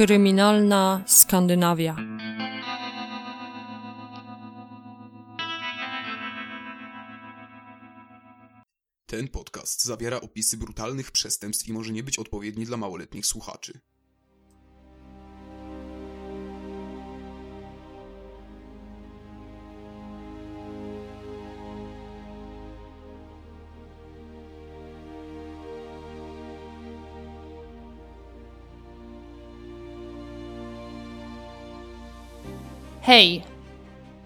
Kryminalna Skandynawia. Ten podcast zawiera opisy brutalnych przestępstw i może nie być odpowiedni dla małoletnich słuchaczy. Hej!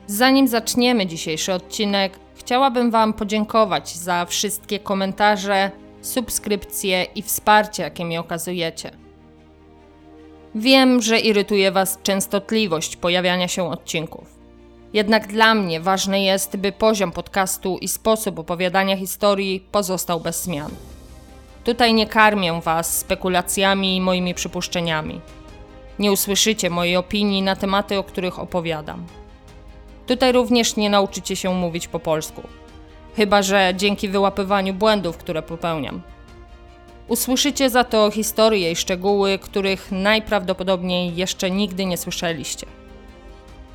Zanim zaczniemy dzisiejszy odcinek, chciałabym Wam podziękować za wszystkie komentarze, subskrypcje i wsparcie, jakie mi okazujecie. Wiem, że irytuje Was częstotliwość pojawiania się odcinków. Jednak dla mnie ważne jest, by poziom podcastu i sposób opowiadania historii pozostał bez zmian. Tutaj nie karmię Was spekulacjami i moimi przypuszczeniami. Nie usłyszycie mojej opinii na tematy, o których opowiadam. Tutaj również nie nauczycie się mówić po polsku, chyba że dzięki wyłapywaniu błędów, które popełniam. Usłyszycie za to historie i szczegóły, których najprawdopodobniej jeszcze nigdy nie słyszeliście.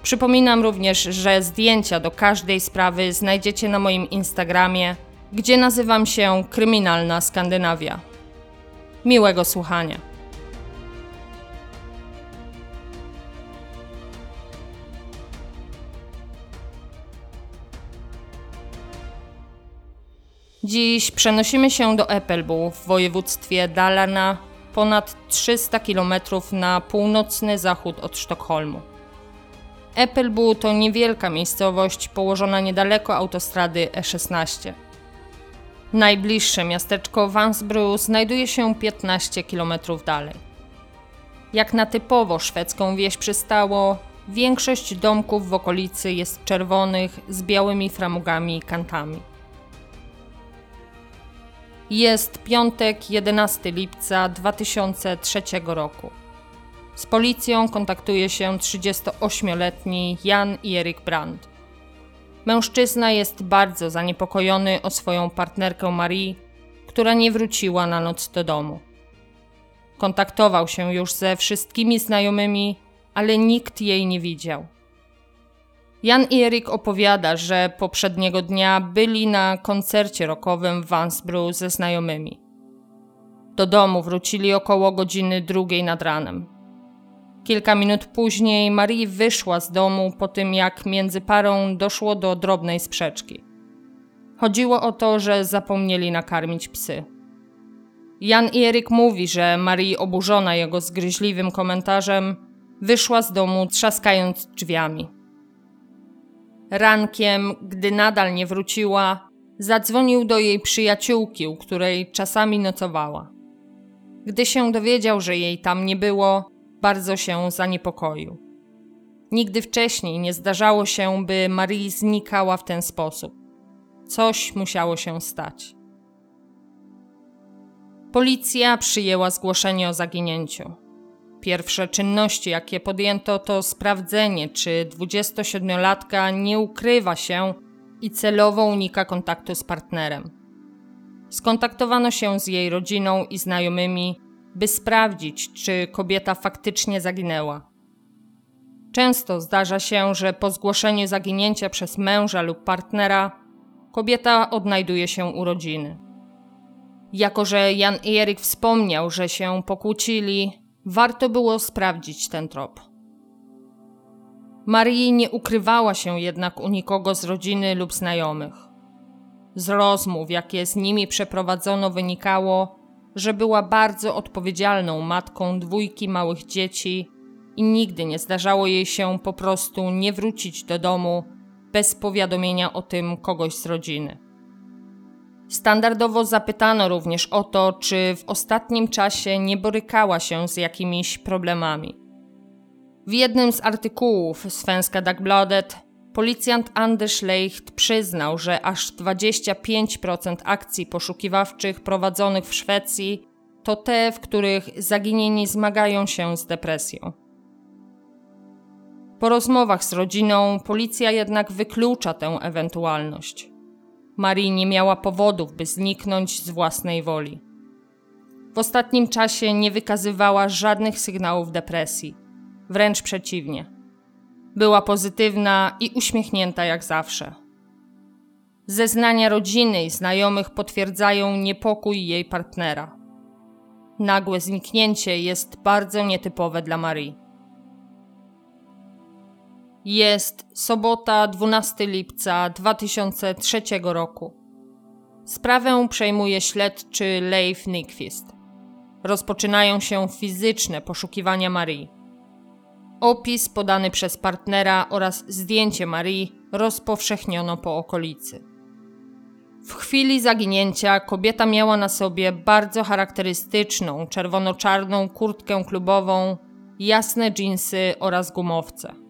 Przypominam również, że zdjęcia do każdej sprawy znajdziecie na moim Instagramie, gdzie nazywam się Kryminalna Skandynawia. Miłego słuchania. Dziś przenosimy się do Eppelbu w województwie Dalarna, ponad 300 km na północny zachód od Sztokholmu. Eppelbu to niewielka miejscowość położona niedaleko autostrady E16. Najbliższe miasteczko Vansbro znajduje się 15 km dalej. Jak na typowo szwedzką wieś przystało, większość domków w okolicy jest czerwonych z białymi framugami i kantami. Jest piątek 11 lipca 2003 roku. Z policją kontaktuje się 38-letni Jan Erik Brandt. Mężczyzna jest bardzo zaniepokojony o swoją partnerkę Marie, która nie wróciła na noc do domu. Kontaktował się już ze wszystkimi znajomymi, ale nikt jej nie widział. Jan i Erik opowiada, że poprzedniego dnia byli na koncercie rockowym w Vansbro ze znajomymi. Do domu wrócili około godziny drugiej nad ranem. Kilka minut później Marie wyszła z domu po tym, jak między parą doszło do drobnej sprzeczki. Chodziło o to, że zapomnieli nakarmić psy. Jan i Erik mówi, że Marie, oburzona jego zgryźliwym komentarzem, wyszła z domu trzaskając drzwiami. Rankiem, gdy nadal nie wróciła, zadzwonił do jej przyjaciółki, u której czasami nocowała. Gdy się dowiedział, że jej tam nie było, bardzo się zaniepokoił. Nigdy wcześniej nie zdarzało się, by Marie znikała w ten sposób. Coś musiało się stać. Policja przyjęła zgłoszenie o zaginięciu. Pierwsze czynności, jakie podjęto, to sprawdzenie, czy 27-latka nie ukrywa się i celowo unika kontaktu z partnerem. Skontaktowano się z jej rodziną i znajomymi, by sprawdzić, czy kobieta faktycznie zaginęła. Często zdarza się, że po zgłoszeniu zaginięcia przez męża lub partnera kobieta odnajduje się u rodziny. Jako, że Jan i Erik wspomniał, że się pokłócili, Warto było sprawdzić ten trop. Marii nie ukrywała się jednak u nikogo z rodziny lub znajomych. Z rozmów, jakie z nimi przeprowadzono, wynikało, że była bardzo odpowiedzialną matką dwójki małych dzieci i nigdy nie zdarzało jej się po prostu nie wrócić do domu bez powiadomienia o tym kogoś z rodziny. Standardowo zapytano również o to, czy w ostatnim czasie nie borykała się z jakimiś problemami. W jednym z artykułów Svenska Dagbladet policjant Anders Leicht przyznał, że aż 25% akcji poszukiwawczych prowadzonych w Szwecji to te, w których zaginieni zmagają się z depresją. Po rozmowach z rodziną policja jednak wyklucza tę ewentualność. Marii nie miała powodów, by zniknąć z własnej woli. W ostatnim czasie nie wykazywała żadnych sygnałów depresji. Wręcz przeciwnie. Była pozytywna i uśmiechnięta jak zawsze. Zeznania rodziny i znajomych potwierdzają niepokój jej partnera. Nagłe zniknięcie jest bardzo nietypowe dla Marii. Jest sobota 12 lipca 2003 roku. Sprawę przejmuje śledczy Leif Nyquist. Rozpoczynają się fizyczne poszukiwania Marii. Opis podany przez partnera oraz zdjęcie Marii rozpowszechniono po okolicy. W chwili zaginięcia kobieta miała na sobie bardzo charakterystyczną czerwono-czarną kurtkę klubową, jasne dżinsy oraz gumowce.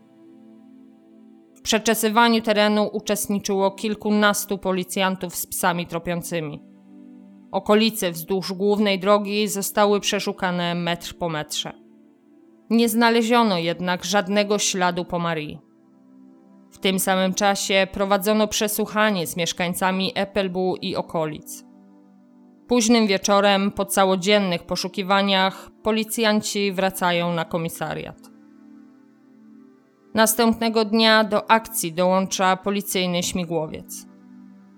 W przeczesywaniu terenu uczestniczyło kilkunastu policjantów z psami tropiącymi. Okolice wzdłuż głównej drogi zostały przeszukane metr po metrze. Nie znaleziono jednak żadnego śladu po Marii. W tym samym czasie prowadzono przesłuchanie z mieszkańcami Eppelbu i okolic. Późnym wieczorem, po całodziennych poszukiwaniach, policjanci wracają na komisariat. Następnego dnia do akcji dołącza policyjny śmigłowiec.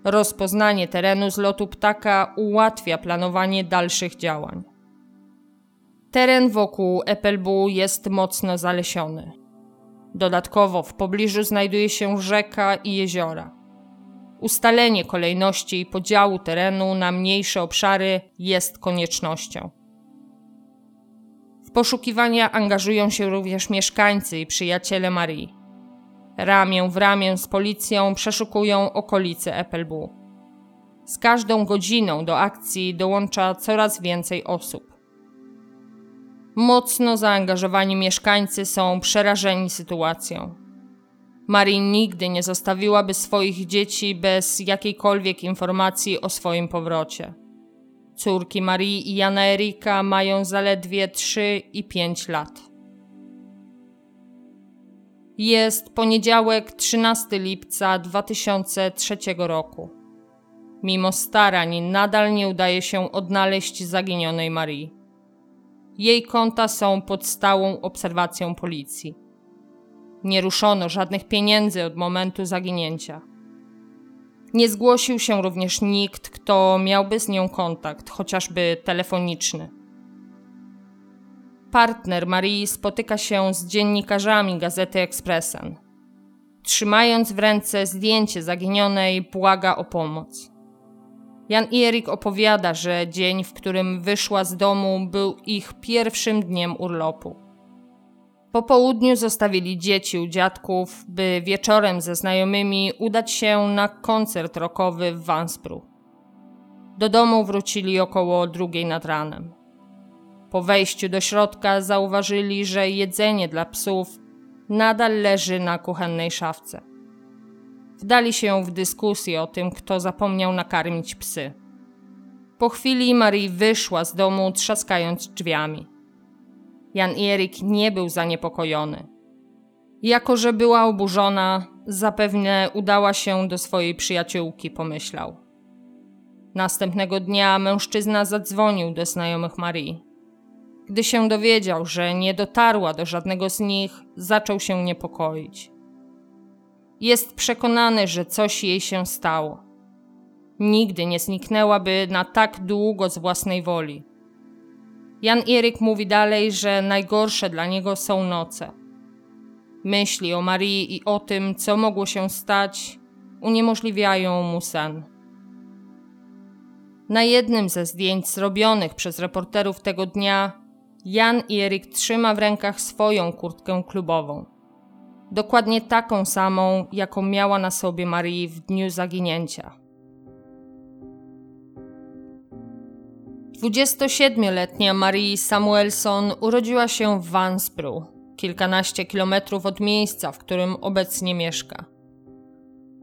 Rozpoznanie terenu z lotu ptaka ułatwia planowanie dalszych działań. Teren wokół Eppelbu jest mocno zalesiony. Dodatkowo w pobliżu znajduje się rzeka i jeziora. Ustalenie kolejności i podziału terenu na mniejsze obszary jest koniecznością. Poszukiwania angażują się również mieszkańcy i przyjaciele Marii. Ramię w ramię z policją przeszukują okolice Eppelbu. Z każdą godziną do akcji dołącza coraz więcej osób. Mocno zaangażowani mieszkańcy są przerażeni sytuacją. Marii nigdy nie zostawiłaby swoich dzieci bez jakiejkolwiek informacji o swoim powrocie. Córki Marii i Jana Erika mają zaledwie 3 i 5 lat. Jest poniedziałek 13 lipca 2003 roku. Mimo starań nadal nie udaje się odnaleźć zaginionej Marii. Jej konta są pod stałą obserwacją policji. Nie ruszono żadnych pieniędzy od momentu zaginięcia. Nie zgłosił się również nikt, kto miałby z nią kontakt, chociażby telefoniczny. Partner Marii spotyka się z dziennikarzami gazety Expressen. Trzymając w ręce zdjęcie zaginionej, błaga o pomoc. Jan i Erik opowiada, że dzień, w którym wyszła z domu, był ich pierwszym dniem urlopu. Po południu zostawili dzieci u dziadków, by wieczorem ze znajomymi udać się na koncert rockowy w Wanspru. Do domu wrócili około drugiej nad ranem. Po wejściu do środka zauważyli, że jedzenie dla psów nadal leży na kuchennej szafce. Wdali się w dyskusję o tym, kto zapomniał nakarmić psy. Po chwili Marie wyszła z domu, trzaskając drzwiami. Jan Erik nie był zaniepokojony. Jako, że była oburzona, zapewne udała się do swojej przyjaciółki, pomyślał. Następnego dnia mężczyzna zadzwonił do znajomych Marii. Gdy się dowiedział, że nie dotarła do żadnego z nich, zaczął się niepokoić. Jest przekonany, że coś jej się stało. Nigdy nie zniknęłaby na tak długo z własnej woli. Jan Eryk mówi dalej, że najgorsze dla niego są noce. Myśli o Marii i o tym, co mogło się stać, uniemożliwiają mu sen. Na jednym ze zdjęć zrobionych przez reporterów tego dnia Jan Eryk trzyma w rękach swoją kurtkę klubową dokładnie taką samą, jaką miała na sobie Marii w dniu zaginięcia. 27-letnia Marie Samuelson urodziła się w Vansbru, kilkanaście kilometrów od miejsca, w którym obecnie mieszka.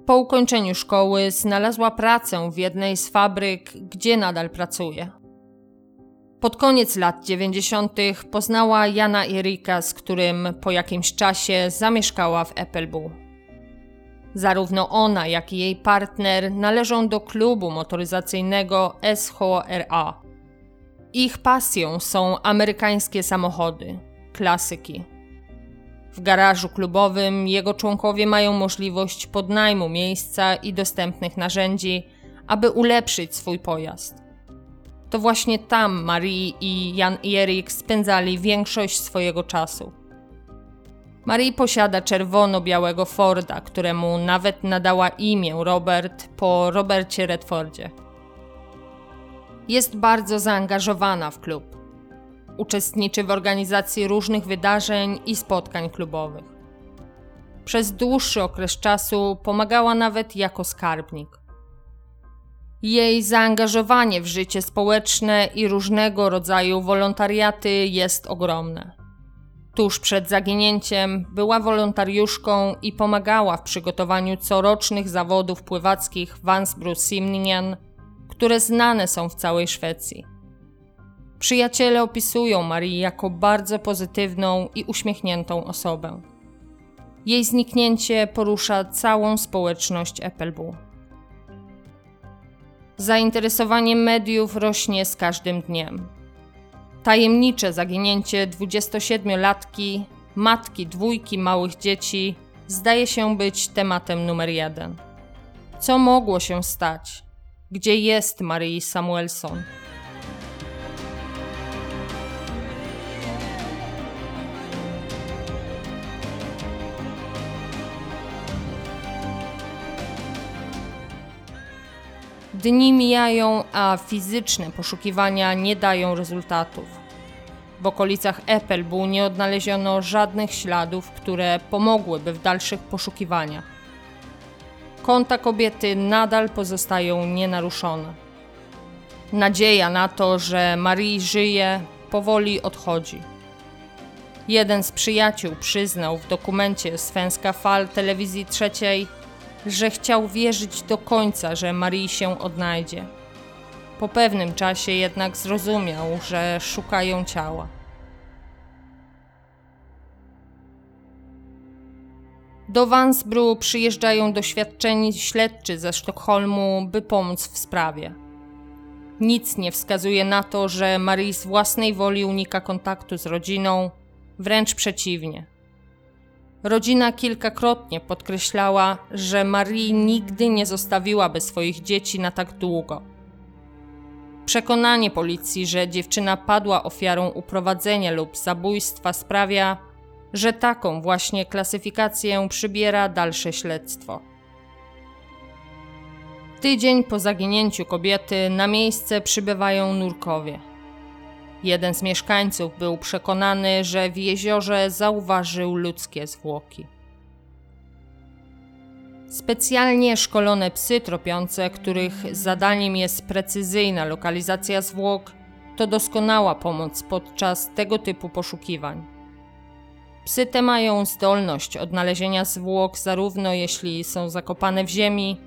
Po ukończeniu szkoły znalazła pracę w jednej z fabryk, gdzie nadal pracuje. Pod koniec lat 90. poznała Jana Erika, z którym po jakimś czasie zamieszkała w Eppelbu. Zarówno ona, jak i jej partner należą do klubu motoryzacyjnego SHRA. Ich pasją są amerykańskie samochody, klasyki. W garażu klubowym jego członkowie mają możliwość podnajmu miejsca i dostępnych narzędzi, aby ulepszyć swój pojazd. To właśnie tam Marie i Jan i Erik spędzali większość swojego czasu. Marie posiada czerwono-białego Forda, któremu nawet nadała imię Robert po Robercie Redfordzie. Jest bardzo zaangażowana w klub. Uczestniczy w organizacji różnych wydarzeń i spotkań klubowych. Przez dłuższy okres czasu pomagała nawet jako skarbnik. Jej zaangażowanie w życie społeczne i różnego rodzaju wolontariaty jest ogromne. Tuż przed zaginięciem była wolontariuszką i pomagała w przygotowaniu corocznych zawodów pływackich Vansbro Simningen, które znane są w całej Szwecji. Przyjaciele opisują Marii jako bardzo pozytywną i uśmiechniętą osobę. Jej zniknięcie porusza całą społeczność Eppelbu. Zainteresowanie mediów rośnie z każdym dniem. Tajemnicze zaginięcie 27-latki, matki dwójki małych dzieci, zdaje się być tematem numer jeden. Co mogło się stać? Gdzie jest Marii Samuelson? Dni mijają, a fizyczne poszukiwania nie dają rezultatów. W okolicach Eppelbu nie odnaleziono żadnych śladów, które pomogłyby w dalszych poszukiwaniach. Konta kobiety nadal pozostają nienaruszone. Nadzieja na to, że Marie żyje, powoli odchodzi. Jeden z przyjaciół przyznał w dokumencie Svenska Fal telewizji trzeciej, że chciał wierzyć do końca, że Marii się odnajdzie. Po pewnym czasie jednak zrozumiał, że szukają ciała. Do Vansbru przyjeżdżają doświadczeni śledczy ze Sztokholmu, by pomóc w sprawie. Nic nie wskazuje na to, że Marie z własnej woli unika kontaktu z rodziną, wręcz przeciwnie. Rodzina kilkakrotnie podkreślała, że Marie nigdy nie zostawiłaby swoich dzieci na tak długo. Przekonanie policji, że dziewczyna padła ofiarą uprowadzenia lub zabójstwa sprawia, że taką właśnie klasyfikację przybiera dalsze śledztwo. Tydzień po zaginięciu kobiety na miejsce przybywają nurkowie. Jeden z mieszkańców był przekonany, że w jeziorze zauważył ludzkie zwłoki. Specjalnie szkolone psy tropiące, których zadaniem jest precyzyjna lokalizacja zwłok, to doskonała pomoc podczas tego typu poszukiwań. Psy te mają zdolność odnalezienia zwłok zarówno jeśli są zakopane w ziemi,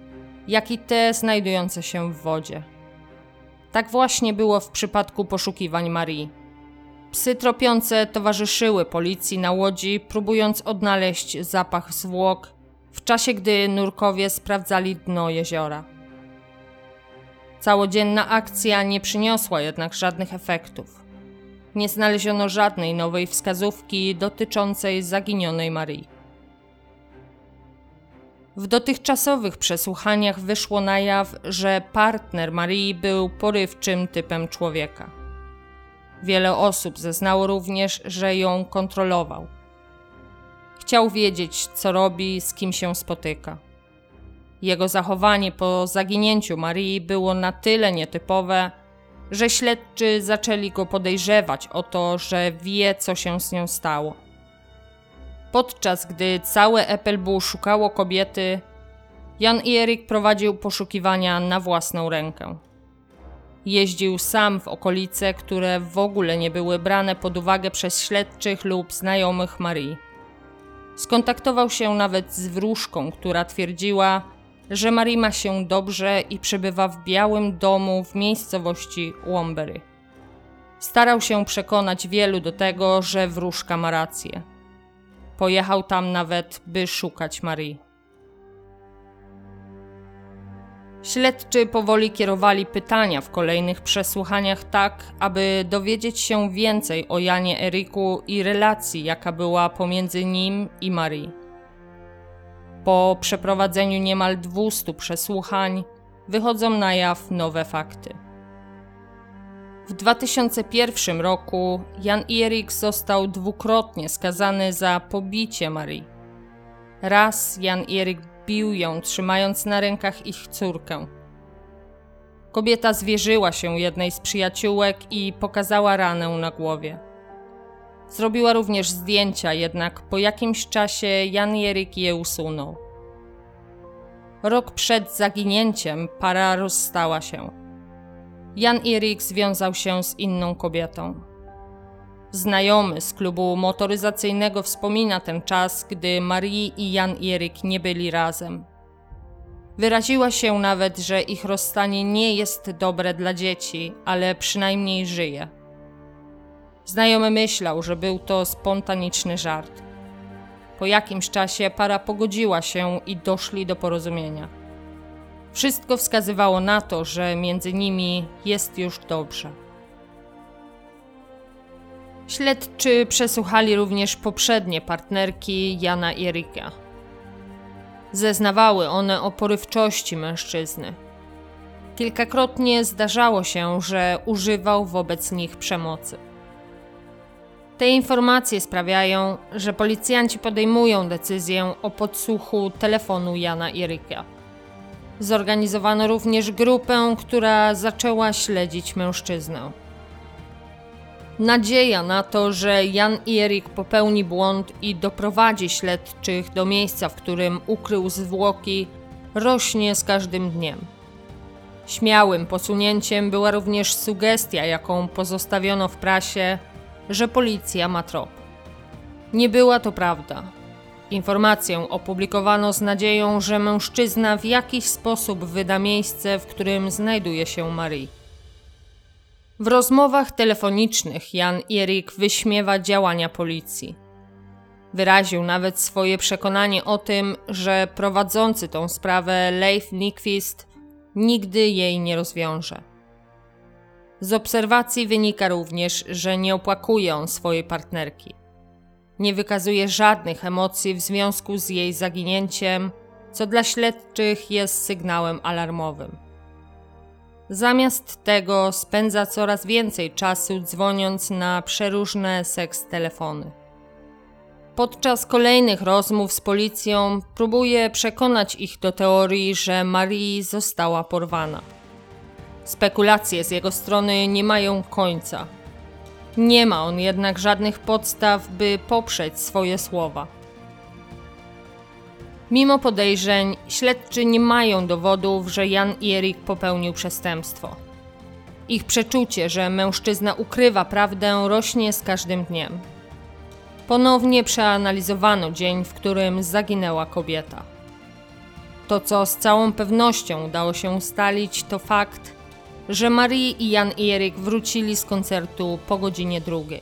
jak i te znajdujące się w wodzie. Tak właśnie było w przypadku poszukiwań Marii. Psy tropiące towarzyszyły policji na łodzi, próbując odnaleźć zapach zwłok, w czasie gdy nurkowie sprawdzali dno jeziora. Całodzienna akcja nie przyniosła jednak żadnych efektów. Nie znaleziono żadnej nowej wskazówki dotyczącej zaginionej Marii. W dotychczasowych przesłuchaniach wyszło na jaw, że partner Marii był porywczym typem człowieka. Wiele osób zeznało również, że ją kontrolował. Chciał wiedzieć, co robi, z kim się spotyka. Jego zachowanie po zaginięciu Marii było na tyle nietypowe, że śledczy zaczęli go podejrzewać o to, że wie, co się z nią stało. Podczas gdy całe Eppelbu szukało kobiety, Jan i Erik prowadził poszukiwania na własną rękę. Jeździł sam w okolice, które w ogóle nie były brane pod uwagę przez śledczych lub znajomych Marii. Skontaktował się nawet z wróżką, która twierdziła, że Marie ma się dobrze i przebywa w białym domu w miejscowości Łombery. Starał się przekonać wielu do tego, że wróżka ma rację. Pojechał tam nawet, by szukać Marii. Śledczy powoli kierowali pytania w kolejnych przesłuchaniach tak, aby dowiedzieć się więcej o Janie Eryku i relacji, jaka była pomiędzy nim i Marii. Po przeprowadzeniu niemal 200 przesłuchań wychodzą na jaw nowe fakty. W 2001 roku Jan Erik został dwukrotnie skazany za pobicie Marii. Raz Jan Erik bił ją, trzymając na rękach ich córkę. Kobieta zwierzyła się jednej z przyjaciółek i pokazała ranę na głowie. Zrobiła również zdjęcia, jednak po jakimś czasie Jan Erik je usunął. Rok przed zaginięciem para rozstała się. Jan Erik związał się z inną kobietą. Znajomy z klubu motoryzacyjnego wspomina ten czas, gdy Marie i Jan Erik nie byli razem. Wyraziła się nawet, że ich rozstanie nie jest dobre dla dzieci, ale przynajmniej żyje. Znajomy myślał, że był to spontaniczny żart. Po jakimś czasie para pogodziła się i doszli do porozumienia. Wszystko wskazywało na to, że między nimi jest już dobrze. Śledczy przesłuchali również poprzednie partnerki Jana i Erika. Zeznawały one o porywczości mężczyzny. Kilkakrotnie zdarzało się, że używał wobec nich przemocy. Te informacje sprawiają, że policjanci podejmują decyzję o podsłuchu telefonu Jana i Erika. Zorganizowano również grupę, która zaczęła śledzić mężczyznę. Nadzieja na to, że Jan Erik popełni błąd i doprowadzi śledczych do miejsca, w którym ukrył zwłoki, rośnie z każdym dniem. Śmiałym posunięciem była również sugestia, jaką pozostawiono w prasie, że policja ma trop. Nie była to prawda. Informację opublikowano z nadzieją, że mężczyzna w jakiś sposób wyda miejsce, w którym znajduje się Marie. W rozmowach telefonicznych Jan Erik wyśmiewa działania policji. Wyraził nawet swoje przekonanie o tym, że prowadzący tą sprawę Leif Nyquist nigdy jej nie rozwiąże. Z obserwacji wynika również, że nie opłakuje on swojej partnerki. Nie wykazuje żadnych emocji w związku z jej zaginięciem, co dla śledczych jest sygnałem alarmowym. Zamiast tego spędza coraz więcej czasu dzwoniąc na przeróżne seks telefony. Podczas kolejnych rozmów z policją próbuje przekonać ich do teorii, że Marie została porwana. Spekulacje z jego strony nie mają końca. Nie ma on jednak żadnych podstaw, by poprzeć swoje słowa. Mimo podejrzeń, śledczy nie mają dowodów, że Jan i Erik popełnił przestępstwo. Ich przeczucie, że mężczyzna ukrywa prawdę, rośnie z każdym dniem. Ponownie przeanalizowano dzień, w którym zaginęła kobieta. To, co z całą pewnością udało się ustalić, to fakt, że Marie i Jan i Erik wrócili z koncertu po godzinie drugiej.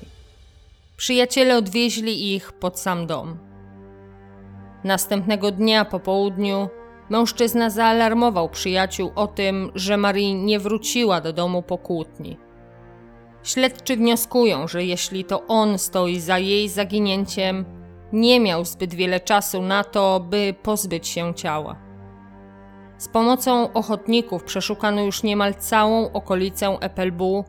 Przyjaciele odwieźli ich pod sam dom. Następnego dnia po południu mężczyzna zaalarmował przyjaciół o tym, że Marie nie wróciła do domu po kłótni. Śledczy wnioskują, że jeśli to on stoi za jej zaginięciem, nie miał zbyt wiele czasu na to, by pozbyć się ciała. Z pomocą ochotników przeszukano już niemal całą okolicę Epelbu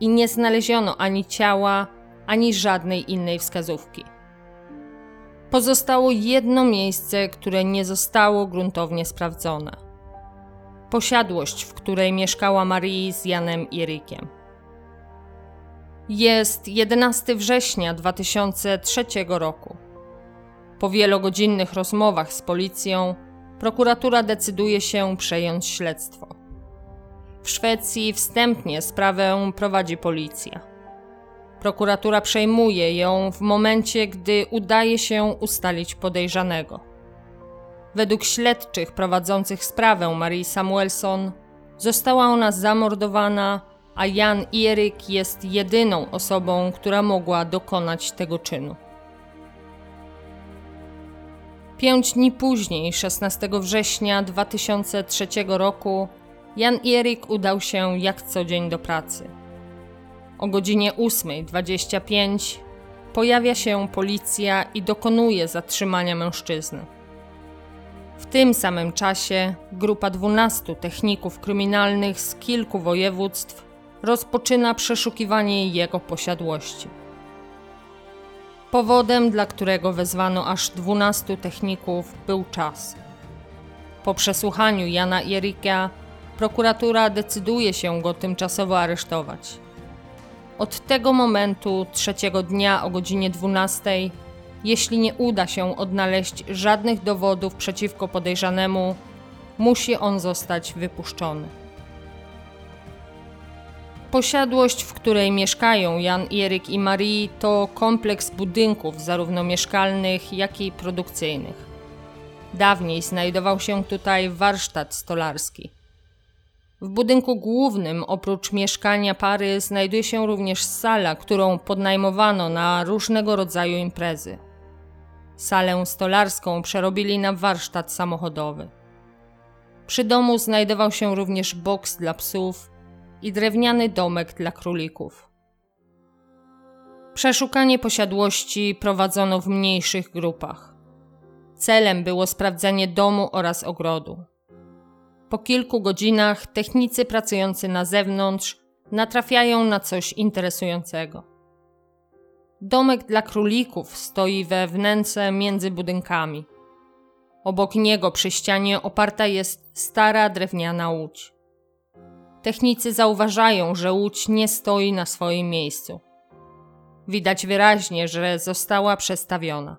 i nie znaleziono ani ciała, ani żadnej innej wskazówki. Pozostało jedno miejsce, które nie zostało gruntownie sprawdzone. Posiadłość, w której mieszkała Marii z Janem i Rykiem. Jest 11 września 2003 roku. Po wielogodzinnych rozmowach z policją, prokuratura decyduje się przejąć śledztwo. W Szwecji wstępnie sprawę prowadzi policja. Prokuratura przejmuje ją w momencie, gdy udaje się ustalić podejrzanego. Według śledczych prowadzących sprawę Marii Samuelson została ona zamordowana, a Jan Erik jest jedyną osobą, która mogła dokonać tego czynu. Pięć dni później, 16 września 2003 roku, Jan Erik udał się jak co dzień do pracy. O godzinie 8.25 pojawia się policja i dokonuje zatrzymania mężczyzny. W tym samym czasie grupa 12 techników kryminalnych z kilku województw rozpoczyna przeszukiwanie jego posiadłości. Powodem, dla którego wezwano aż 12 techników, był czas. Po przesłuchaniu Jana i Erika, prokuratura decyduje się go tymczasowo aresztować. Od tego momentu, trzeciego dnia o godzinie 12, jeśli nie uda się odnaleźć żadnych dowodów przeciwko podejrzanemu, musi on zostać wypuszczony. Posiadłość, w której mieszkają Jan, Eryk i Marie, to kompleks budynków, zarówno mieszkalnych, jak i produkcyjnych. Dawniej znajdował się tutaj warsztat stolarski. W budynku głównym, oprócz mieszkania pary, znajduje się również sala, którą podnajmowano na różnego rodzaju imprezy. Salę stolarską przerobili na warsztat samochodowy. Przy domu znajdował się również boks dla psów i drewniany domek dla królików. Przeszukanie posiadłości prowadzono w mniejszych grupach. Celem było sprawdzenie domu oraz ogrodu. Po kilku godzinach technicy pracujący na zewnątrz natrafiają na coś interesującego. Domek dla królików stoi we wnęce między budynkami. Obok niego przy ścianie oparta jest stara drewniana łódź. Technicy zauważają, że łódź nie stoi na swoim miejscu. Widać wyraźnie, że została przestawiona.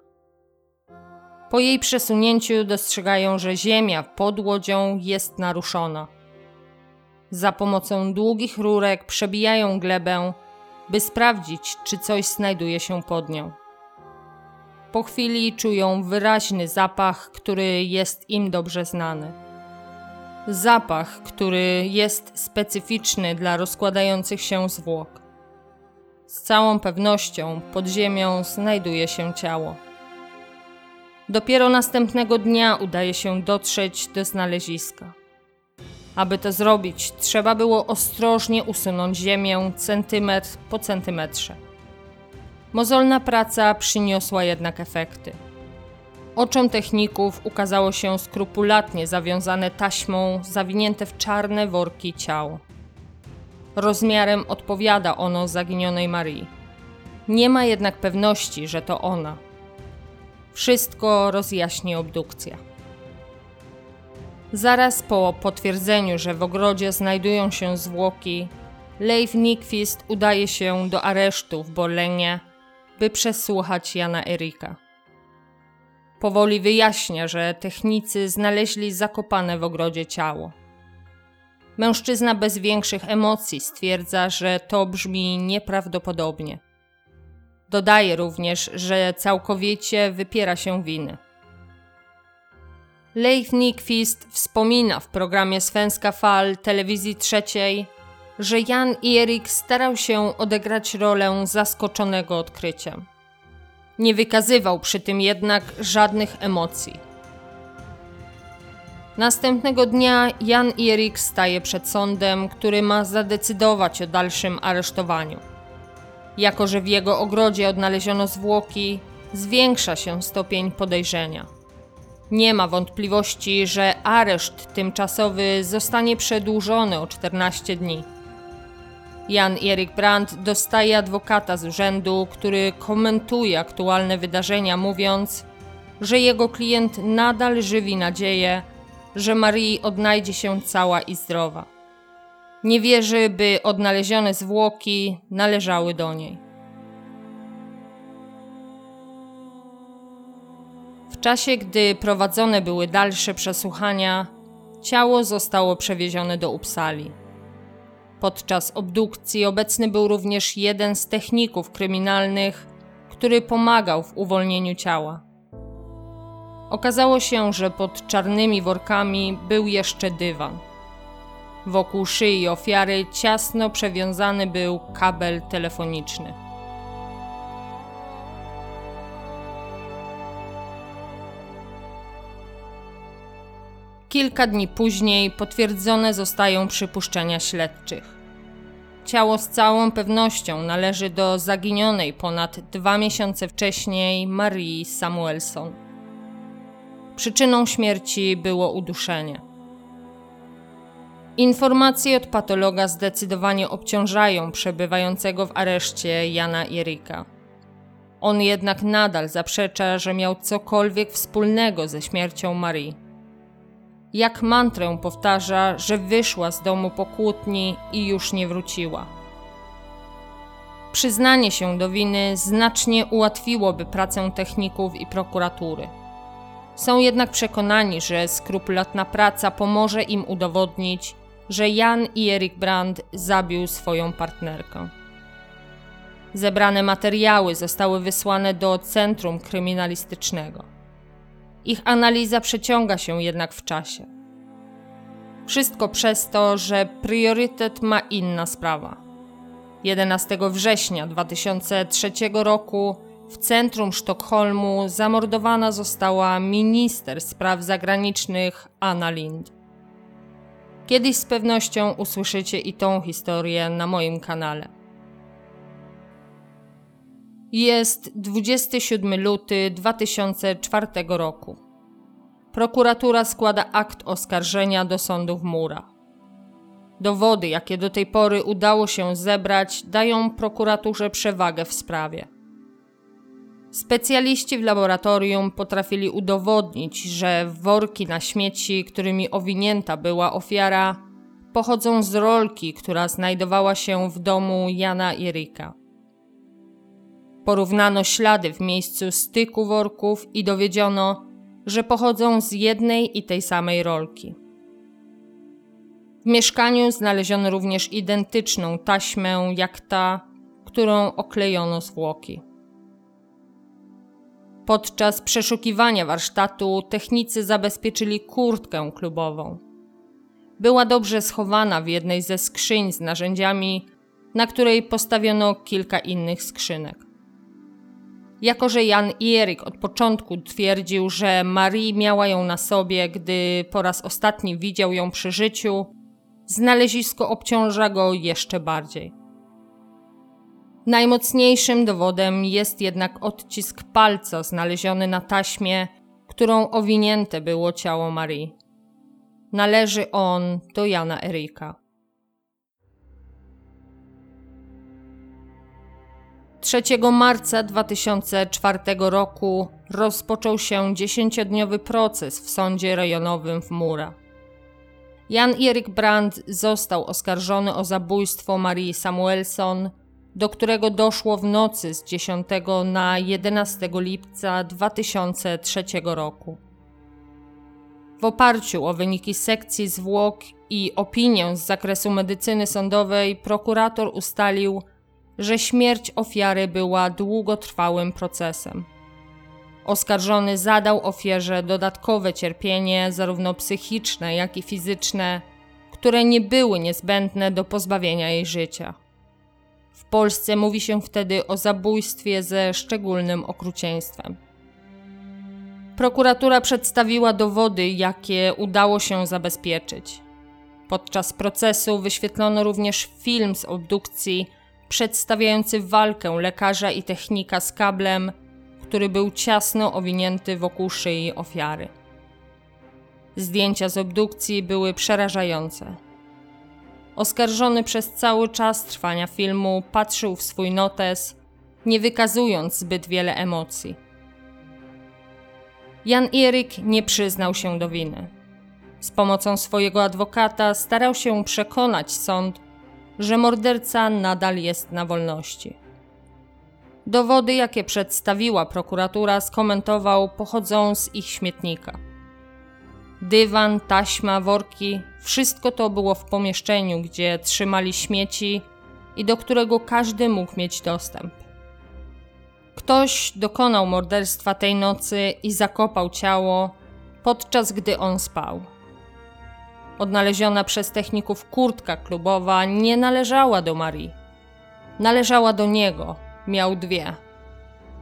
Po jej przesunięciu dostrzegają, że ziemia pod łodzią jest naruszona. Za pomocą długich rurek przebijają glebę, by sprawdzić, czy coś znajduje się pod nią. Po chwili czują wyraźny zapach, który jest im dobrze znany. Zapach, który jest specyficzny dla rozkładających się zwłok. Z całą pewnością pod ziemią znajduje się ciało. Dopiero następnego dnia udaje się dotrzeć do znaleziska. Aby to zrobić, trzeba było ostrożnie usunąć ziemię centymetr po centymetrze. Mozolna praca przyniosła jednak efekty. Oczom techników ukazało się skrupulatnie zawiązane taśmą zawinięte w czarne worki ciało. Rozmiarem odpowiada ono zaginionej Marii. Nie ma jednak pewności, że to ona. Wszystko rozjaśni obdukcja. Zaraz po potwierdzeniu, że w ogrodzie znajdują się zwłoki, Leif Nikvist udaje się do aresztu w Borlenie, by przesłuchać Jana Erika. Powoli wyjaśnia, że technicy znaleźli zakopane w ogrodzie ciało. Mężczyzna bez większych emocji stwierdza, że to brzmi nieprawdopodobnie. Dodaje również, że całkowicie wypiera się winy. Leif Nikvist wspomina w programie Svenska Fall telewizji trzeciej, że Jan Erik starał się odegrać rolę zaskoczonego odkryciem. Nie wykazywał przy tym jednak żadnych emocji. Następnego dnia Jan i Erik staje przed sądem, który ma zadecydować o dalszym aresztowaniu. Jako, że w jego ogrodzie odnaleziono zwłoki, zwiększa się stopień podejrzenia. Nie ma wątpliwości, że areszt tymczasowy zostanie przedłużony o 14 dni. Jan Erik Brandt dostaje adwokata z urzędu, który komentuje aktualne wydarzenia, mówiąc, że jego klient nadal żywi nadzieję, że Marii odnajdzie się cała i zdrowa. Nie wierzy, by odnalezione zwłoki należały do niej. W czasie, gdy prowadzone były dalsze przesłuchania, ciało zostało przewiezione do Uppsali. Podczas obdukcji obecny był również jeden z techników kryminalnych, który pomagał w uwolnieniu ciała. Okazało się, że pod czarnymi workami był jeszcze dywan. Wokół szyi ofiary ciasno przewiązany był kabel telefoniczny. Kilka dni później potwierdzone zostają przypuszczenia śledczych. Ciało z całą pewnością należy do zaginionej ponad dwa miesiące wcześniej Marii Samuelson. Przyczyną śmierci było uduszenie. Informacje od patologa zdecydowanie obciążają przebywającego w areszcie Jana Erika. On jednak nadal zaprzecza, że miał cokolwiek wspólnego ze śmiercią Marii. Jak mantrę powtarza, że wyszła z domu po kłótni i już nie wróciła. Przyznanie się do winy znacznie ułatwiłoby pracę techników i prokuratury. Są jednak przekonani, że skrupulatna praca pomoże im udowodnić, że Jan i Erik Brand zabił swoją partnerkę. Zebrane materiały zostały wysłane do Centrum Kryminalistycznego. Ich analiza przeciąga się jednak w czasie. Wszystko przez to, że priorytet ma inna sprawa. 11 września 2003 roku w centrum Sztokholmu zamordowana została minister spraw zagranicznych Anna Lind. Kiedyś z pewnością usłyszycie i tą historię na moim kanale. Jest 27 luty 2004 roku. Prokuratura składa akt oskarżenia do sądu w Mura. Dowody, jakie do tej pory udało się zebrać, dają prokuraturze przewagę w sprawie. Specjaliści w laboratorium potrafili udowodnić, że worki na śmieci, którymi owinięta była ofiara, pochodzą z rolki, która znajdowała się w domu Jana i Rika. Porównano ślady w miejscu styku worków i dowiedziono, że pochodzą z jednej i tej samej rolki. W mieszkaniu znaleziono również identyczną taśmę jak ta, którą oklejono zwłoki. Podczas przeszukiwania warsztatu technicy zabezpieczyli kurtkę klubową. Była dobrze schowana w jednej ze skrzyń z narzędziami, na której postawiono kilka innych skrzynek. Jako, że Jan Erik od początku twierdził, że Marie miała ją na sobie, gdy po raz ostatni widział ją przy życiu, znalezisko obciąża go jeszcze bardziej. Najmocniejszym dowodem jest jednak odcisk palca znaleziony na taśmie, którą owinięte było ciało Marii. Należy on do Jana Erika. 3 marca 2004 roku rozpoczął się dziesięciodniowy proces w sądzie rejonowym w Mura. Jan Erik Brandt został oskarżony o zabójstwo Marii Samuelson, do którego doszło w nocy z 10 na 11 lipca 2003 roku. W oparciu o wyniki sekcji zwłok i opinię z zakresu medycyny sądowej prokurator ustalił, że śmierć ofiary była długotrwałym procesem. Oskarżony zadał ofierze dodatkowe cierpienie, zarówno psychiczne, jak i fizyczne, które nie były niezbędne do pozbawienia jej życia. W Polsce mówi się wtedy o zabójstwie ze szczególnym okrucieństwem. Prokuratura przedstawiła dowody, jakie udało się zabezpieczyć. Podczas procesu wyświetlono również film z obdukcji przedstawiający walkę lekarza i technika z kablem, który był ciasno owinięty wokół szyi ofiary. Zdjęcia z obdukcji były przerażające. Oskarżony przez cały czas trwania filmu patrzył w swój notes, nie wykazując zbyt wiele emocji. Jan Erik nie przyznał się do winy. Z pomocą swojego adwokata starał się przekonać sąd, że morderca nadal jest na wolności. Dowody, jakie przedstawiła prokuratura, skomentował, pochodzą z ich śmietnika. Dywan, taśma, worki wszystko to było w pomieszczeniu, gdzie trzymali śmieci i do którego każdy mógł mieć dostęp. Ktoś dokonał morderstwa tej nocy i zakopał ciało, podczas gdy on spał. Odnaleziona przez techników kurtka klubowa nie należała do Marii. Należała do niego, miał dwie.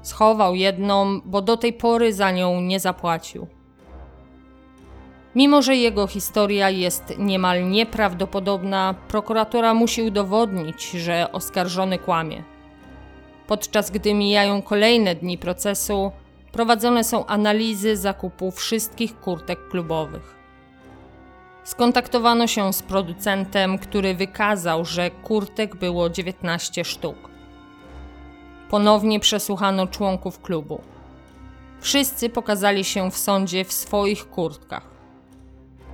Schował jedną, bo do tej pory za nią nie zapłacił. Mimo, że jego historia jest niemal nieprawdopodobna, prokuratura musi udowodnić, że oskarżony kłamie. Podczas gdy mijają kolejne dni procesu, prowadzone są analizy zakupu wszystkich kurtek klubowych. Skontaktowano się z producentem, który wykazał, że kurtek było 19 sztuk. Ponownie przesłuchano członków klubu. Wszyscy pokazali się w sądzie w swoich kurtkach.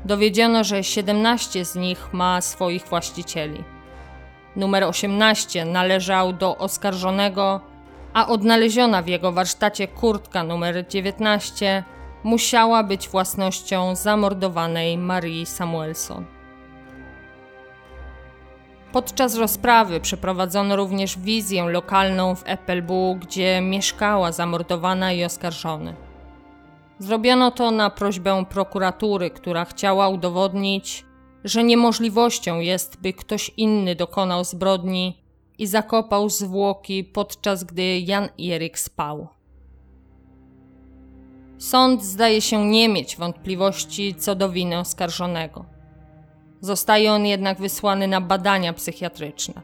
Dowiedziono, że 17 z nich ma swoich właścicieli. Numer 18 należał do oskarżonego, a odnaleziona w jego warsztacie kurtka numer 19 musiała być własnością zamordowanej Marii Samuelson. Podczas rozprawy przeprowadzono również wizję lokalną w Eppelbu, gdzie mieszkała zamordowana i oskarżony. Zrobiono to na prośbę prokuratury, która chciała udowodnić, że niemożliwością jest, by ktoś inny dokonał zbrodni i zakopał zwłoki, podczas gdy Jan Erik spał. Sąd zdaje się nie mieć wątpliwości co do winy oskarżonego. Zostaje on jednak wysłany na badania psychiatryczne.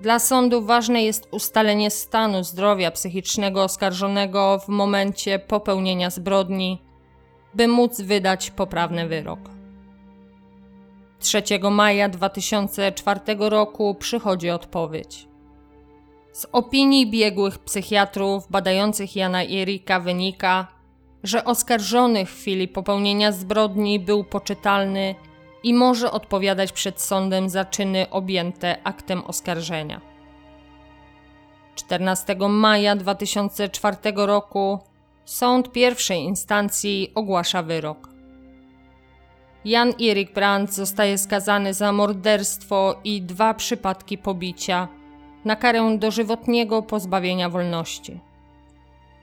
Dla sądu ważne jest ustalenie stanu zdrowia psychicznego oskarżonego w momencie popełnienia zbrodni, by móc wydać poprawny wyrok. 3 maja 2004 roku przychodzi odpowiedź. Z opinii biegłych psychiatrów badających Jana Erika wynika, że oskarżony w chwili popełnienia zbrodni był poczytalny i może odpowiadać przed sądem za czyny objęte aktem oskarżenia. 14 maja 2004 roku sąd pierwszej instancji ogłasza wyrok. Jan Erik Brandt zostaje skazany za morderstwo i dwa przypadki pobicia na karę dożywotniego pozbawienia wolności.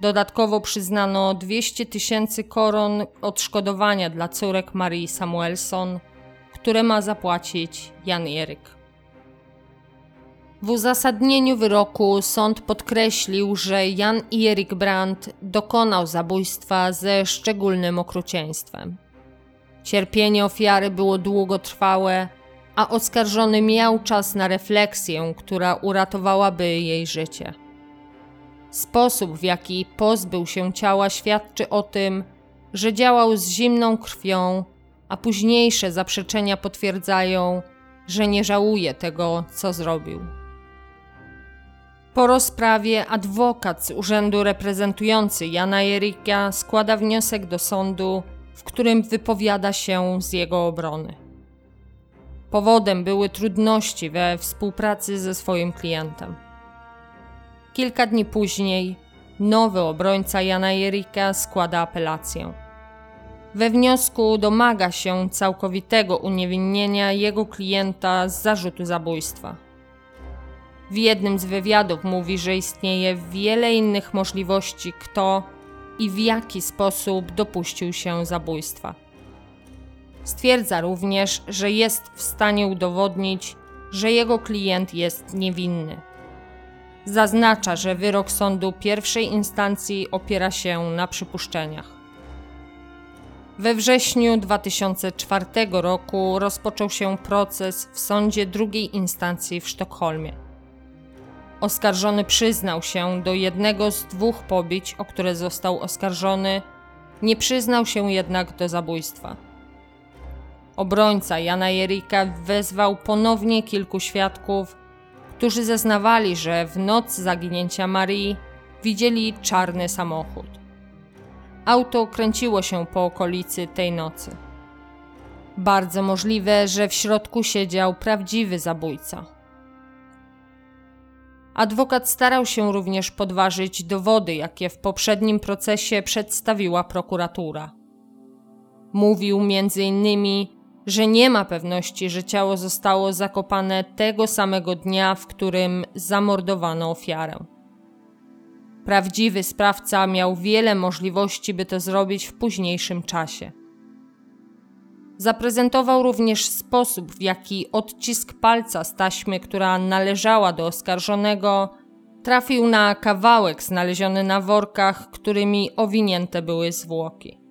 Dodatkowo przyznano 200 tysięcy koron odszkodowania dla córek Marii Samuelson, które ma zapłacić Jan Eryk. W uzasadnieniu wyroku sąd podkreślił, że Jan Erik Brandt dokonał zabójstwa ze szczególnym okrucieństwem. Cierpienie ofiary było długotrwałe, a oskarżony miał czas na refleksję, która uratowałaby jej życie. Sposób, w jaki pozbył się ciała, świadczy o tym, że działał z zimną krwią, a późniejsze zaprzeczenia potwierdzają, że nie żałuje tego, co zrobił. Po rozprawie adwokat z urzędu reprezentujący Jana Erika składa wniosek do sądu, w którym wypowiada się z jego obrony. Powodem były trudności we współpracy ze swoim klientem. Kilka dni później nowy obrońca Jana Erika składa apelację. We wniosku domaga się całkowitego uniewinnienia jego klienta z zarzutu zabójstwa. W jednym z wywiadów mówi, że istnieje wiele innych możliwości, kto i w jaki sposób dopuścił się zabójstwa. Stwierdza również, że jest w stanie udowodnić, że jego klient jest niewinny. Zaznacza, że wyrok sądu pierwszej instancji opiera się na przypuszczeniach. We wrześniu 2004 roku rozpoczął się proces w sądzie drugiej instancji w Sztokholmie. Oskarżony przyznał się do jednego z dwóch pobić, o które został oskarżony, nie przyznał się jednak do zabójstwa. Obrońca Jana Jerika wezwał ponownie kilku świadków, którzy zeznawali, że w noc zaginięcia Marii widzieli czarny samochód. Auto kręciło się po okolicy tej nocy. Bardzo możliwe, że w środku siedział prawdziwy zabójca. Adwokat starał się również podważyć dowody, jakie w poprzednim procesie przedstawiła prokuratura. Mówił między innymi, że nie ma pewności, że ciało zostało zakopane tego samego dnia, w którym zamordowano ofiarę. Prawdziwy sprawca miał wiele możliwości, by to zrobić w późniejszym czasie. Zaprezentował również sposób, w jaki odcisk palca z taśmy, która należała do oskarżonego, trafił na kawałek znaleziony na workach, którymi owinięte były zwłoki.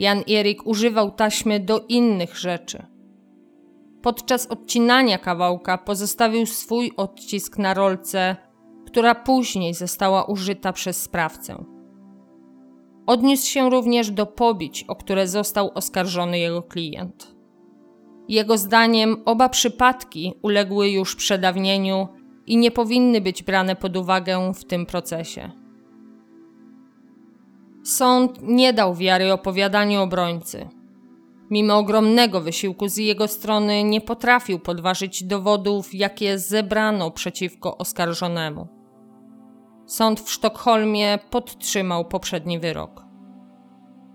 Jan Erik używał taśmy do innych rzeczy. Podczas odcinania kawałka pozostawił swój odcisk na rolce, która później została użyta przez sprawcę. Odniósł się również do pobić, o które został oskarżony jego klient. Jego zdaniem oba przypadki uległy już przedawnieniu i nie powinny być brane pod uwagę w tym procesie. Sąd nie dał wiary opowiadaniu obrońcy. Mimo ogromnego wysiłku z jego strony, nie potrafił podważyć dowodów, jakie zebrano przeciwko oskarżonemu. Sąd w Sztokholmie podtrzymał poprzedni wyrok.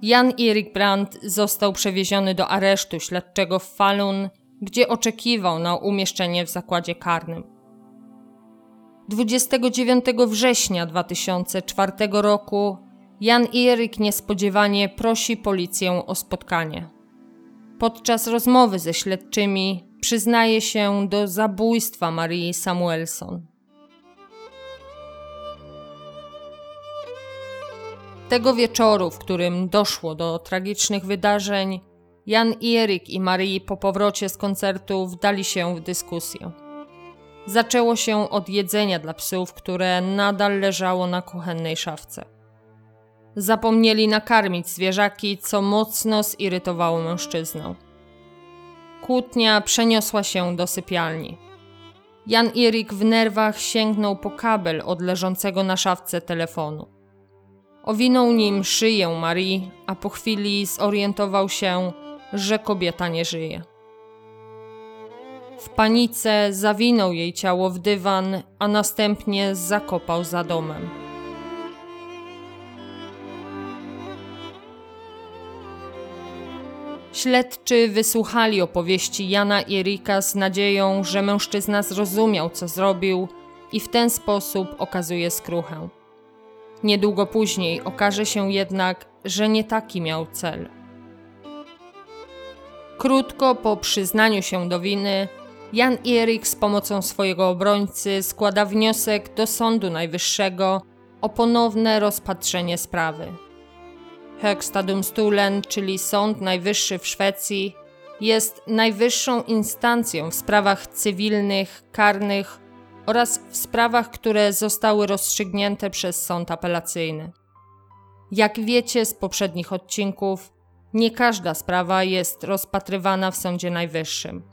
Jan Erik Brandt został przewieziony do aresztu śledczego w Falun, gdzie oczekiwał na umieszczenie w zakładzie karnym. 29 września 2004 roku Jan Erik niespodziewanie prosi policję o spotkanie. Podczas rozmowy ze śledczymi przyznaje się do zabójstwa Marii Samuelson. Tego wieczoru, w którym doszło do tragicznych wydarzeń, Jan i Erik i Marii po powrocie z koncertu wdali się w dyskusję. Zaczęło się od jedzenia dla psów, które nadal leżało na kuchennej szafce. Zapomnieli nakarmić zwierzaki, co mocno zirytowało mężczyznę. Kłótnia przeniosła się do sypialni. Jan Erik w nerwach sięgnął po kabel od leżącego na szafce telefonu. Owinął nim szyję Marii, a po chwili zorientował się, że kobieta nie żyje. W panice zawinął jej ciało w dywan, a następnie zakopał za domem. Śledczy wysłuchali opowieści Jana i Erika z nadzieją, że mężczyzna zrozumiał, co zrobił i w ten sposób okazuje skruchę. Niedługo później okaże się jednak, że nie taki miał cel. Krótko po przyznaniu się do winy, Jan Erik z pomocą swojego obrońcy składa wniosek do Sądu Najwyższego o ponowne rozpatrzenie sprawy. Högsta Domstolen, czyli Sąd Najwyższy w Szwecji, jest najwyższą instancją w sprawach cywilnych, karnych oraz w sprawach, które zostały rozstrzygnięte przez sąd apelacyjny. Jak wiecie z poprzednich odcinków, nie każda sprawa jest rozpatrywana w Sądzie Najwyższym.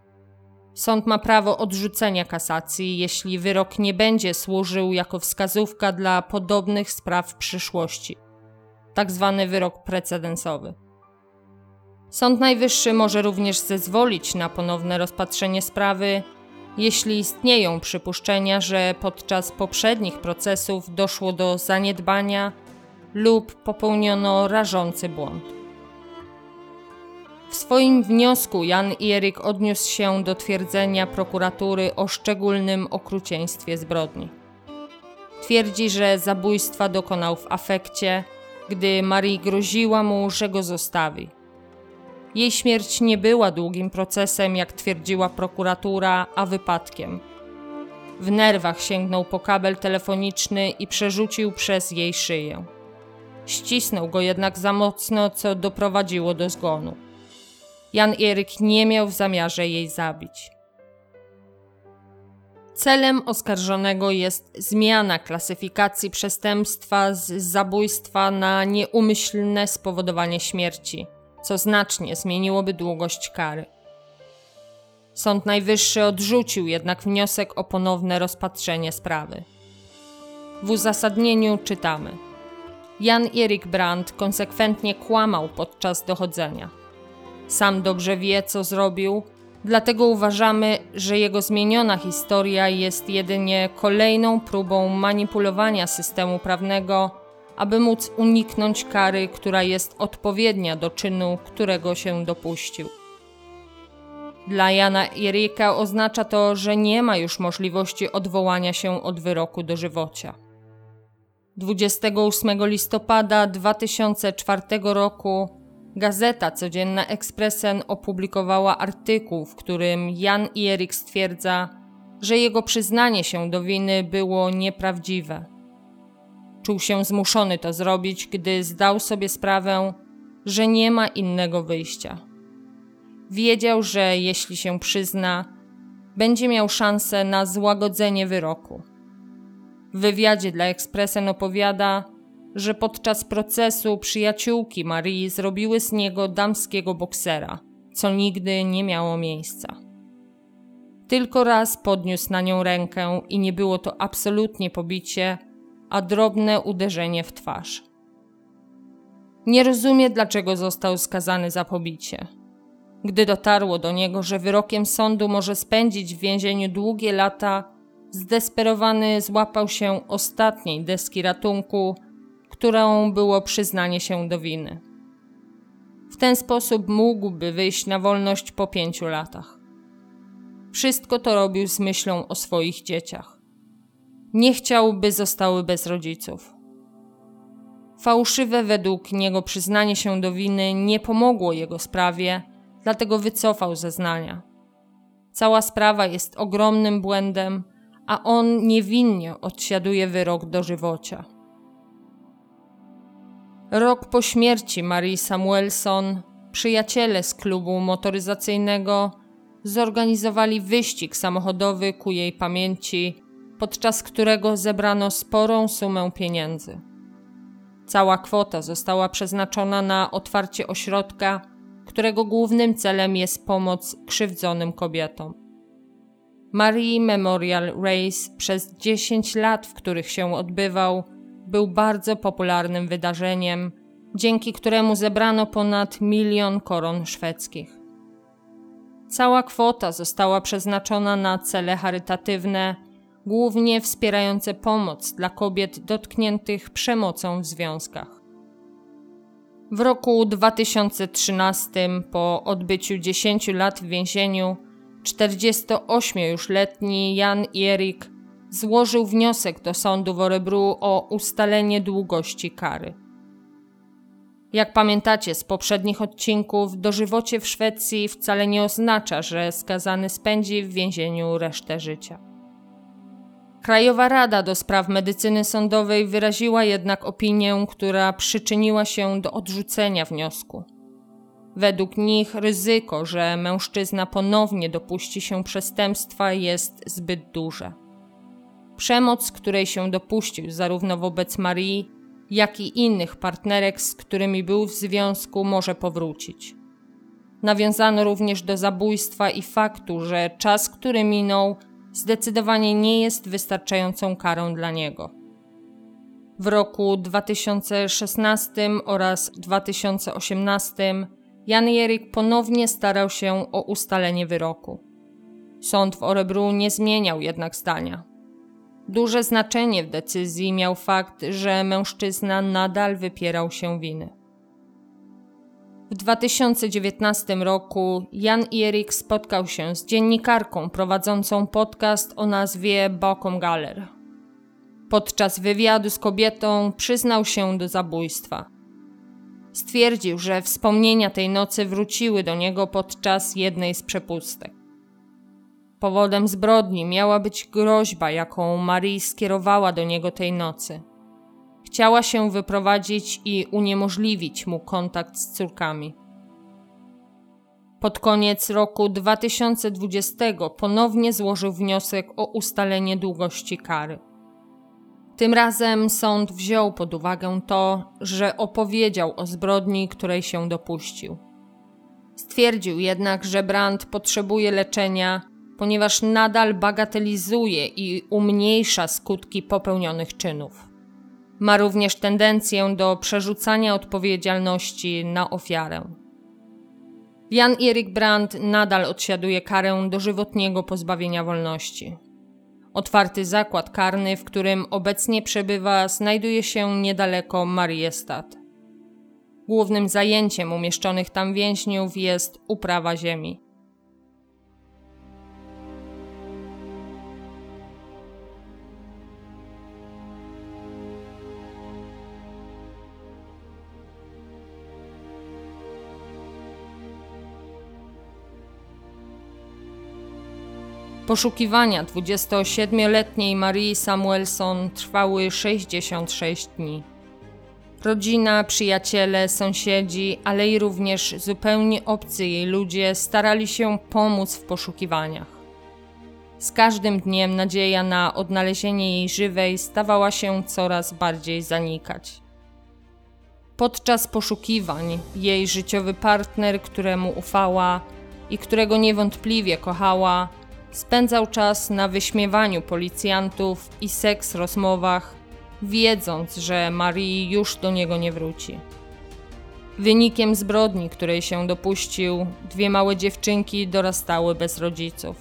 Sąd ma prawo odrzucenia kasacji, jeśli wyrok nie będzie służył jako wskazówka dla podobnych spraw w przyszłości, tak zwany wyrok precedensowy. Sąd Najwyższy może również zezwolić na ponowne rozpatrzenie sprawy, jeśli istnieją przypuszczenia, że podczas poprzednich procesów doszło do zaniedbania lub popełniono rażący błąd. W swoim wniosku Jan Erik odniósł się do twierdzenia prokuratury o szczególnym okrucieństwie zbrodni. Twierdzi, że zabójstwa dokonał w afekcie, gdy Marii groziła mu, że go zostawi. Jej śmierć nie była długim procesem, jak twierdziła prokuratura, a wypadkiem. W nerwach sięgnął po kabel telefoniczny i przerzucił przez jej szyję. Ścisnął go jednak za mocno, co doprowadziło do zgonu. Jan Eryk nie miał w zamiarze jej zabić. Celem oskarżonego jest zmiana klasyfikacji przestępstwa z zabójstwa na nieumyślne spowodowanie śmierci co znacznie zmieniłoby długość kary. Sąd Najwyższy odrzucił jednak wniosek o ponowne rozpatrzenie sprawy. W uzasadnieniu czytamy: Jan Erik Brandt konsekwentnie kłamał podczas dochodzenia. Sam dobrze wie, co zrobił, dlatego uważamy, że jego zmieniona historia jest jedynie kolejną próbą manipulowania systemu prawnego aby móc uniknąć kary, która jest odpowiednia do czynu, którego się dopuścił. Dla Jana Erika oznacza to, że nie ma już możliwości odwołania się od wyroku dożywocia. 28 listopada 2004 roku Gazeta Codzienna Expressen opublikowała artykuł, w którym Jan Erik stwierdza, że jego przyznanie się do winy było nieprawdziwe. Czuł się zmuszony to zrobić, gdy zdał sobie sprawę, że nie ma innego wyjścia. Wiedział, że jeśli się przyzna, będzie miał szansę na złagodzenie wyroku. W wywiadzie dla Expressen opowiada, że podczas procesu przyjaciółki Marii zrobiły z niego damskiego boksera, co nigdy nie miało miejsca. Tylko raz podniósł na nią rękę i nie było to absolutnie pobicie, a drobne uderzenie w twarz. Nie rozumie, dlaczego został skazany za pobicie. Gdy dotarło do niego, że wyrokiem sądu może spędzić w więzieniu długie lata, zdesperowany złapał się ostatniej deski ratunku, którą było przyznanie się do winy. W ten sposób mógłby wyjść na wolność po pięciu latach. Wszystko to robił z myślą o swoich dzieciach. Nie chciał, by zostały bez rodziców. Fałszywe według niego przyznanie się do winy nie pomogło jego sprawie, dlatego wycofał zeznania. Cała sprawa jest ogromnym błędem, a on niewinnie odsiaduje wyrok dożywocia. Rok po śmierci Marii Samuelson, przyjaciele z klubu motoryzacyjnego zorganizowali wyścig samochodowy ku jej pamięci, podczas którego zebrano sporą sumę pieniędzy. Cała kwota została przeznaczona na otwarcie ośrodka, którego głównym celem jest pomoc krzywdzonym kobietom. Marie Memorial Race przez 10 lat, w których się odbywał, był bardzo popularnym wydarzeniem, dzięki któremu zebrano ponad milion koron szwedzkich. Cała kwota została przeznaczona na cele charytatywne, głównie wspierające pomoc dla kobiet dotkniętych przemocą w związkach. W roku 2013, po odbyciu 10 lat w więzieniu, 48 już letni Jan Erik złożył wniosek do sądu w Orebru o ustalenie długości kary. Jak pamiętacie z poprzednich odcinków, dożywocie w Szwecji wcale nie oznacza, że skazany spędzi w więzieniu resztę życia. Krajowa Rada do Spraw Medycyny Sądowej wyraziła jednak opinię, która przyczyniła się do odrzucenia wniosku. Według nich ryzyko, że mężczyzna ponownie dopuści się przestępstwa, jest zbyt duże. Przemoc, której się dopuścił zarówno wobec Marii, jak i innych partnerek, z którymi był w związku, może powrócić. Nawiązano również do zabójstwa i faktu, że czas, który minął, zdecydowanie nie jest wystarczającą karą dla niego. W roku 2016 oraz 2018 Jan Jerik ponownie starał się o ustalenie wyroku. Sąd w Orebru nie zmieniał jednak zdania. Duże znaczenie w decyzji miał fakt, że mężczyzna nadal wypierał się winy. W 2019 roku Jan Erik spotkał się z dziennikarką prowadzącą podcast o nazwie Bokom Galler. Podczas wywiadu z kobietą przyznał się do zabójstwa. Stwierdził, że wspomnienia tej nocy wróciły do niego podczas jednej z przepustek. Powodem zbrodni miała być groźba, jaką Marie skierowała do niego tej nocy. Chciała się wyprowadzić i uniemożliwić mu kontakt z córkami. Pod koniec roku 2020 ponownie złożył wniosek o ustalenie długości kary. Tym razem sąd wziął pod uwagę to, że opowiedział o zbrodni, której się dopuścił. Stwierdził jednak, że Brandt potrzebuje leczenia ponieważ nadal bagatelizuje i umniejsza skutki popełnionych czynów. Ma również tendencję do przerzucania odpowiedzialności na ofiarę. Jan Erik Brandt nadal odsiaduje karę dożywotniego pozbawienia wolności. Otwarty zakład karny, w którym obecnie przebywa, znajduje się niedaleko Mariestad. Głównym zajęciem umieszczonych tam więźniów jest uprawa ziemi. Poszukiwania 27-letniej Marii Samuelson trwały 66 dni. Rodzina, przyjaciele, sąsiedzi, ale i również zupełnie obcy jej ludzie starali się pomóc w poszukiwaniach. Z każdym dniem nadzieja na odnalezienie jej żywej stawała się coraz bardziej zanikać. Podczas poszukiwań jej życiowy partner, któremu ufała i którego niewątpliwie kochała, spędzał czas na wyśmiewaniu policjantów i seks rozmowach, wiedząc, że Marii już do niego nie wróci. Wynikiem zbrodni, której się dopuścił, dwie małe dziewczynki dorastały bez rodziców.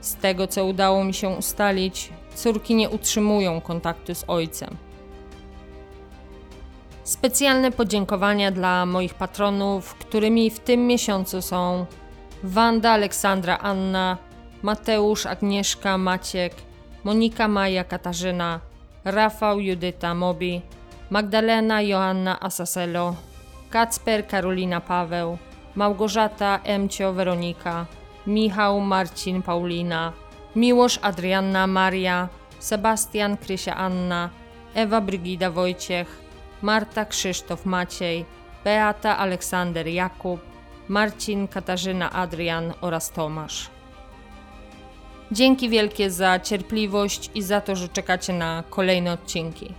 Z tego, co udało mi się ustalić, córki nie utrzymują kontaktu z ojcem. Specjalne podziękowania dla moich patronów, którymi w tym miesiącu są Wanda, Aleksandra, Anna, Mateusz, Agnieszka, Maciek, Monika, Maja, Katarzyna, Rafał, Judyta, Mobi, Magdalena, Joanna, Asaselo, Kacper, Karolina, Paweł, Małgorzata, Emcio, Weronika, Michał, Marcin, Paulina, Miłosz, Adrianna, Maria, Sebastian, Krysia, Anna, Ewa, Brygida, Wojciech, Marta, Krzysztof, Maciej, Beata, Aleksander, Jakub, Marcin, Katarzyna, Adrian oraz Tomasz. Dzięki wielkie za cierpliwość i za to, że czekacie na kolejne odcinki.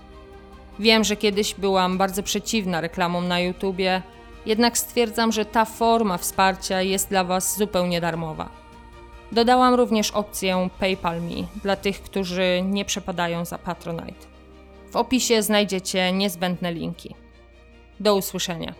Wiem, że kiedyś byłam bardzo przeciwna reklamom na YouTubie, jednak stwierdzam, że ta forma wsparcia jest dla Was zupełnie darmowa. Dodałam również opcję PayPal Me dla tych, którzy nie przepadają za Patronite. W opisie znajdziecie niezbędne linki. Do usłyszenia.